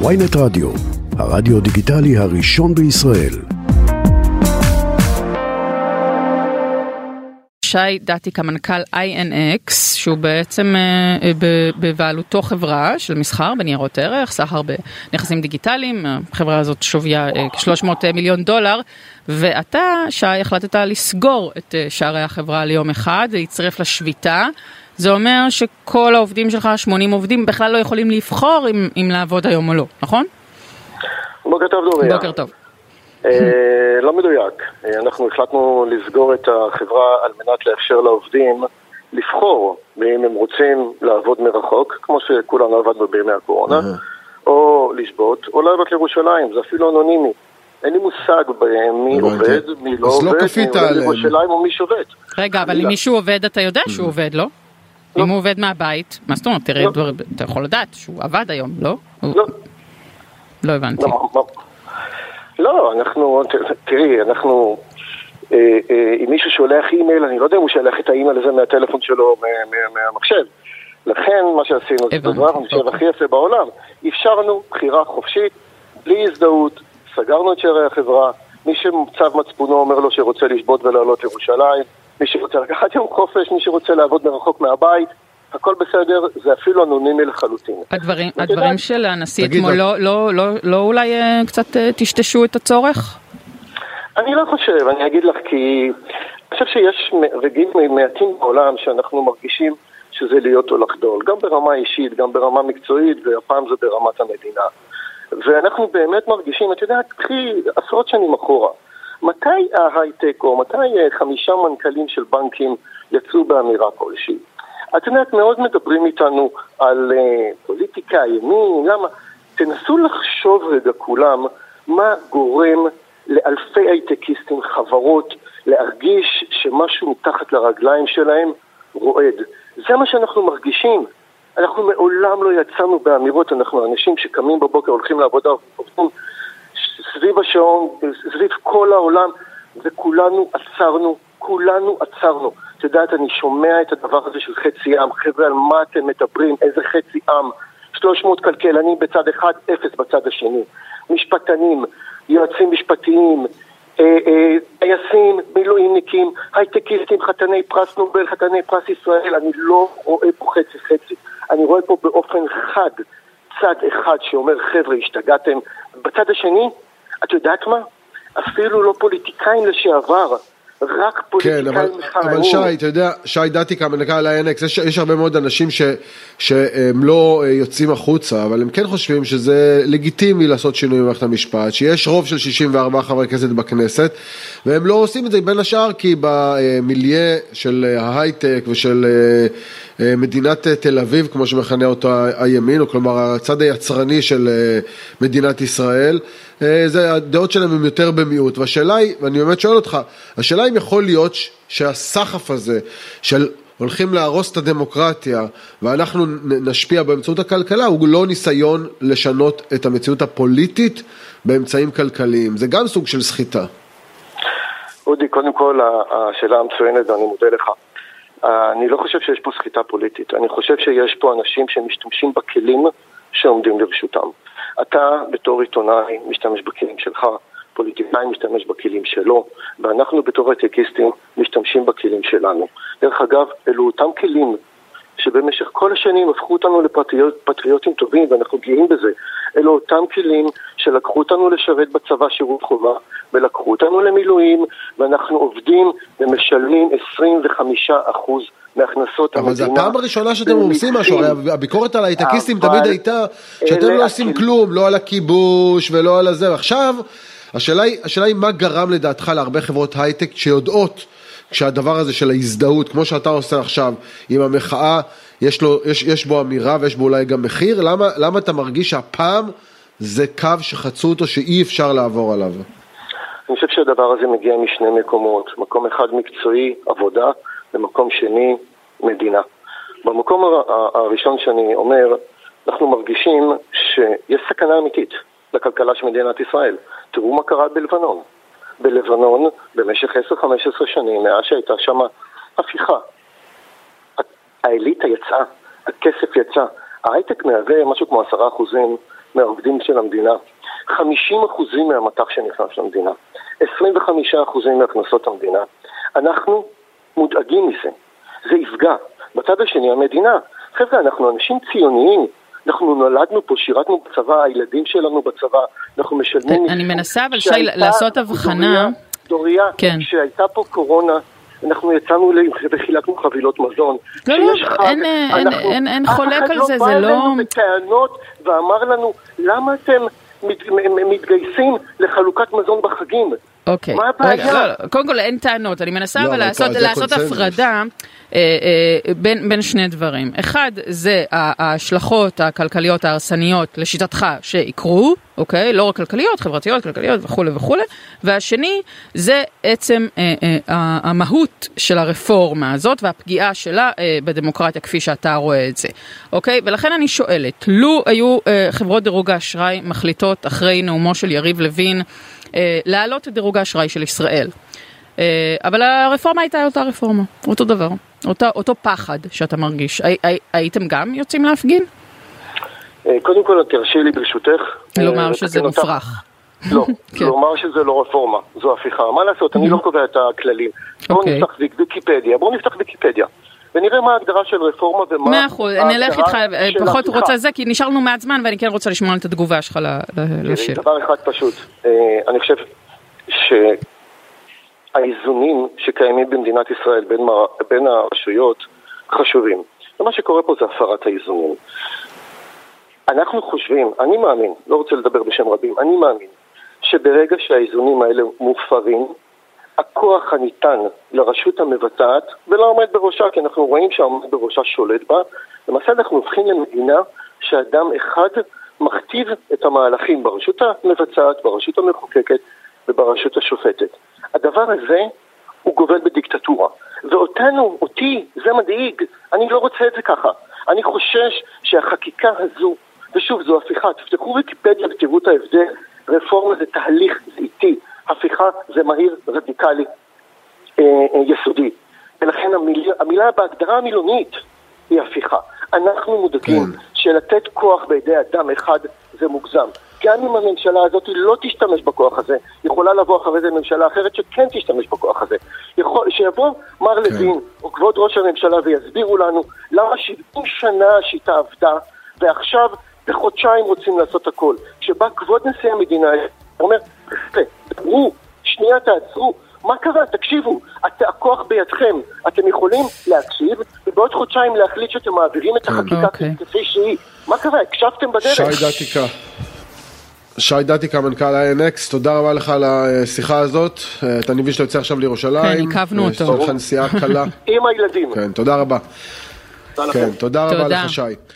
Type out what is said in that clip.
ויינט רדיו, הרדיו דיגיטלי הראשון בישראל. שי דתיק, המנכ"ל INX, שהוא בעצם אה, בבעלותו חברה של מסחר בניירות ערך, סחר בנכסים דיגיטליים, החברה הזאת שוויה אה, כ-300 מיליון דולר, ואתה, שי, החלטת לסגור את אה, שערי החברה ליום אחד, להצטרף לשביתה. זה אומר שכל העובדים שלך, 80 עובדים, בכלל לא יכולים לבחור אם, אם לעבוד היום או לא, נכון? בוקר טוב דוריה. בוקר טוב. אה, לא מדויק. אה, אנחנו החלטנו לסגור את החברה על מנת לאפשר לעובדים לבחור אם הם רוצים לעבוד מרחוק, כמו שכולנו עבדנו בימי הקורונה, או לשבות, או לעבוד לירושלים, זה אפילו אנונימי. אין לי מושג מי עובד, מי לא עובד, מי עובד לירושלים או מי שובת. רגע, אבל אם מישהו עובד, אתה יודע שהוא עובד, לא? לא. אם הוא עובד מהבית, מה זאת אומרת, תראה, לא. אתה יכול לדעת שהוא עבד היום, לא? לא. לא הבנתי. לא, אנחנו, תראי, אנחנו, אה, אה, אם מישהו שולח אימייל, אני לא יודע אם הוא שולח את האימייל הזה מהטלפון שלו, מהמחשב. לכן מה שעשינו זה דבר, אני חושב, הכי יפה בעולם. אפשרנו בחירה חופשית, בלי הזדהות, סגרנו את שערי החברה, מי שצו מצפונו אומר לו שרוצה לשבות ולעלות לירושלים, מי שרוצה לקחת יום חופש, מי שרוצה לעבוד מרחוק מהבית, הכל בסדר, זה אפילו אנונימי לחלוטין. הדברים, הדברים של הנשיא אתמול לא, לא, לא, לא אולי אה, קצת אה, טשטשו את הצורך? אני לא חושב, אני אגיד לך כי אני חושב שיש רגעים מעטים בעולם שאנחנו מרגישים שזה להיות או לחדול, גם ברמה אישית, גם ברמה מקצועית, והפעם זה ברמת המדינה. ואנחנו באמת מרגישים, את יודעת, קחי עשרות שנים אחורה. מתי ההייטק או מתי אה, חמישה מנכ"לים של בנקים יצאו באמירה כלשהי? את יודעת, מאוד מדברים איתנו על uh, פוליטיקה, ימין, למה? תנסו לחשוב רגע כולם מה גורם לאלפי הייטקיסטים, חברות, להרגיש שמשהו מתחת לרגליים שלהם רועד. זה מה שאנחנו מרגישים. אנחנו מעולם לא יצאנו באמירות, אנחנו אנשים שקמים בבוקר, הולכים לעבודה, עובדים סביב השעון, סביב כל העולם, וכולנו עצרנו, כולנו עצרנו. את יודעת, אני שומע את הדבר הזה של חצי עם, חבר'ה, על מה אתם מדברים, איזה חצי עם? 300 כלכלנים בצד אחד, אפס בצד השני. משפטנים, יועצים משפטיים, אה, אה, טייסים, מילואימניקים, הייטקיסטים, חתני פרס נובל, חתני פרס ישראל, אני לא רואה פה חצי חצי. אני רואה פה באופן חד צד אחד שאומר, חבר'ה, השתגעתם. בצד השני, את יודעת מה? אפילו לא פוליטיקאים לשעבר. רק פוליטיקאים כן, אבל, אבל שי, אתה יודע, שי דתיקה, מנכ"ל ה-NX, יש, יש הרבה מאוד אנשים ש, שהם לא אה, יוצאים החוצה, אבל הם כן חושבים שזה לגיטימי לעשות שינוי במערכת המשפט, שיש רוב של 64 חברי כנסת בכנסת, והם לא עושים את זה בין השאר כי במיליה של ההייטק ושל אה, אה, מדינת תל אביב, כמו שמכנה אותו הימין, או כלומר הצד היצרני של מדינת ישראל, זה, הדעות שלהם הם יותר במיעוט, והשאלה היא, ואני באמת שואל אותך, השאלה אם יכול להיות שהסחף הזה של הולכים להרוס את הדמוקרטיה ואנחנו נשפיע באמצעות הכלכלה הוא לא ניסיון לשנות את המציאות הפוליטית באמצעים כלכליים, זה גם סוג של סחיטה. אודי, קודם כל השאלה המצוינת ואני מודה לך. אני לא חושב שיש פה סחיטה פוליטית, אני חושב שיש פה אנשים שמשתמשים בכלים שעומדים לרשותם. אתה בתור עיתונאי משתמש בכלים שלך, פוליטיקאי משתמש בכלים שלו, ואנחנו בתור הייטקיסטים משתמשים בכלים שלנו. דרך אגב, אלו אותם כלים שבמשך כל השנים הפכו אותנו לפטריוטים טובים, ואנחנו גאים בזה. אלו אותם כלים שלקחו אותנו לשרת בצבא שירות חובה, ולקחו אותנו למילואים, ואנחנו עובדים ומשלמים 25 אחוז מהכנסות המדינה. אבל זו הפעם הראשונה שאתם עושים משהו, הרי הביקורת על הייטקיסטים תמיד הייתה שאתם לא עושים כלום, לא על הכיבוש ולא על הזה, ועכשיו השאלה היא, השאלה היא מה גרם לדעתך להרבה חברות הייטק שיודעות שהדבר הזה של ההזדהות, כמו שאתה עושה עכשיו עם המחאה, יש, לו, יש, יש בו אמירה ויש בו אולי גם מחיר, למה, למה אתה מרגיש שהפעם זה קו שחצו אותו שאי אפשר לעבור עליו? אני חושב שהדבר הזה מגיע משני מקומות, מקום אחד מקצועי, עבודה, ומקום שני, מדינה. במקום הראשון שאני אומר, אנחנו מרגישים שיש סכנה אמיתית לכלכלה של מדינת ישראל. תראו מה קרה בלבנון. בלבנון, במשך 10-15 שנים, מאז שהייתה שם הפיכה, האליטה יצאה, הכסף יצא. ההייטק מהווה משהו כמו עשרה אחוזים מהעובדים של המדינה, 50% מהמטח שנכנס למדינה, 25% מהכנסות המדינה. אנחנו מודאגים מזה. זה יפגע. בצד השני, המדינה. חבר'ה, אנחנו אנשים ציוניים. אנחנו נולדנו פה, שירתנו בצבא, הילדים שלנו בצבא, אנחנו משלמים... אני מנסה אבל שי לעשות הבחנה. דוריה, כן. כשהייתה פה קורונה, אנחנו יצאנו וחילקנו חבילות מזון. לא, לא, חג, אין, אנחנו, אין, אין, אין חולק על זה, זה לא... אף אחד לא בא אלינו בטענות ואמר לנו, למה אתם מת, מתגייסים לחלוקת מזון בחגים? אוקיי, מה הבעיה? לא, לא, קודם כל אין טענות, אני מנסה לא, אבל לעשות, לעשות הפרדה אה, אה, בין, בין שני דברים. אחד, זה ההשלכות הכלכליות ההרסניות לשיטתך שיקרו, אוקיי? לא רק כלכליות, חברתיות, כלכליות וכולי וכולי. והשני, זה עצם אה, אה, המהות של הרפורמה הזאת והפגיעה שלה אה, בדמוקרטיה כפי שאתה רואה את זה, אוקיי? ולכן אני שואלת, לו היו אה, חברות דירוג האשראי מחליטות אחרי נאומו של יריב לוין, אה, להעלות את דירוג האשראי של ישראל. אה, אבל הרפורמה הייתה אותה רפורמה, אותו דבר, אותו, אותו פחד שאתה מרגיש. הי, הי, הייתם גם יוצאים להפגין? אה, קודם כל, תרשי לי ברשותך. לומר שזה מופרך. לא, כן. לומר שזה לא רפורמה, זו הפיכה. מה לעשות, אני לא קובע את הכללים. בואו אוקיי. נפתח ויקיפדיה, בואו נפתח ויקיפדיה. ונראה מה ההגדרה של רפורמה ומה מאה אחוז, נלך איתך, פחות רוצה זה, כי נשארנו מעט זמן ואני כן רוצה לשמוע את התגובה שלך לשיר. דבר אחד פשוט, אני חושב שהאיזונים שקיימים במדינת ישראל בין, בין הרשויות חשובים. ומה שקורה פה זה הפרת האיזונים. אנחנו חושבים, אני מאמין, לא רוצה לדבר בשם רבים, אני מאמין שברגע שהאיזונים האלה מופרים, הכוח הניתן לרשות המבצעת ולא עומד בראשה, כי אנחנו רואים שהעומד בראשה שולט בה, למעשה אנחנו הופכים למדינה שאדם אחד מכתיב את המהלכים ברשות המבצעת, ברשות המחוקקת וברשות השופטת. הדבר הזה הוא גובל בדיקטטורה. ואותנו, אותי, זה מדאיג. אני לא רוצה את זה ככה. אני חושש שהחקיקה הזו, ושוב, זו הפיכה, תפתחו ויקיפדיה ותראו את ההבדל. רפורמה זה תהליך, זה איטי. הפיכה זה מהיר, רדיקלי, אה, אה, יסודי. ולכן המילה, המילה בהגדרה המילונית היא הפיכה. אנחנו מודאגים כן. שלתת כוח בידי אדם אחד זה מוגזם. גם אם הממשלה הזאת לא תשתמש בכוח הזה, יכולה לבוא אחרי זה ממשלה אחרת שכן תשתמש בכוח הזה. יכול, שיבוא מר כן. לוין או כבוד ראש הממשלה ויסבירו לנו למה 70 שנה השיטה עבדה ועכשיו בחודשיים רוצים לעשות הכל. כשבא כבוד נשיא המדינה, הוא אומר, דברו, שנייה תעצרו, מה קרה? תקשיבו, את, הכוח בידכם, אתם יכולים להקשיב ובעוד חודשיים להחליט שאתם מעבירים את החקיקה אוקיי. כפי שהיא. מה קרה? הקשבתם בדרך. שי דתיקה. שי דתיקה, מנכ"ל INX, תודה רבה לך על השיחה הזאת. אני מבין שאתה יוצא עכשיו לירושלים. כן, עיכבנו אותו. יש לך נסיעה קלה. עם הילדים. כן, תודה רבה. כן, תודה רבה לך שי.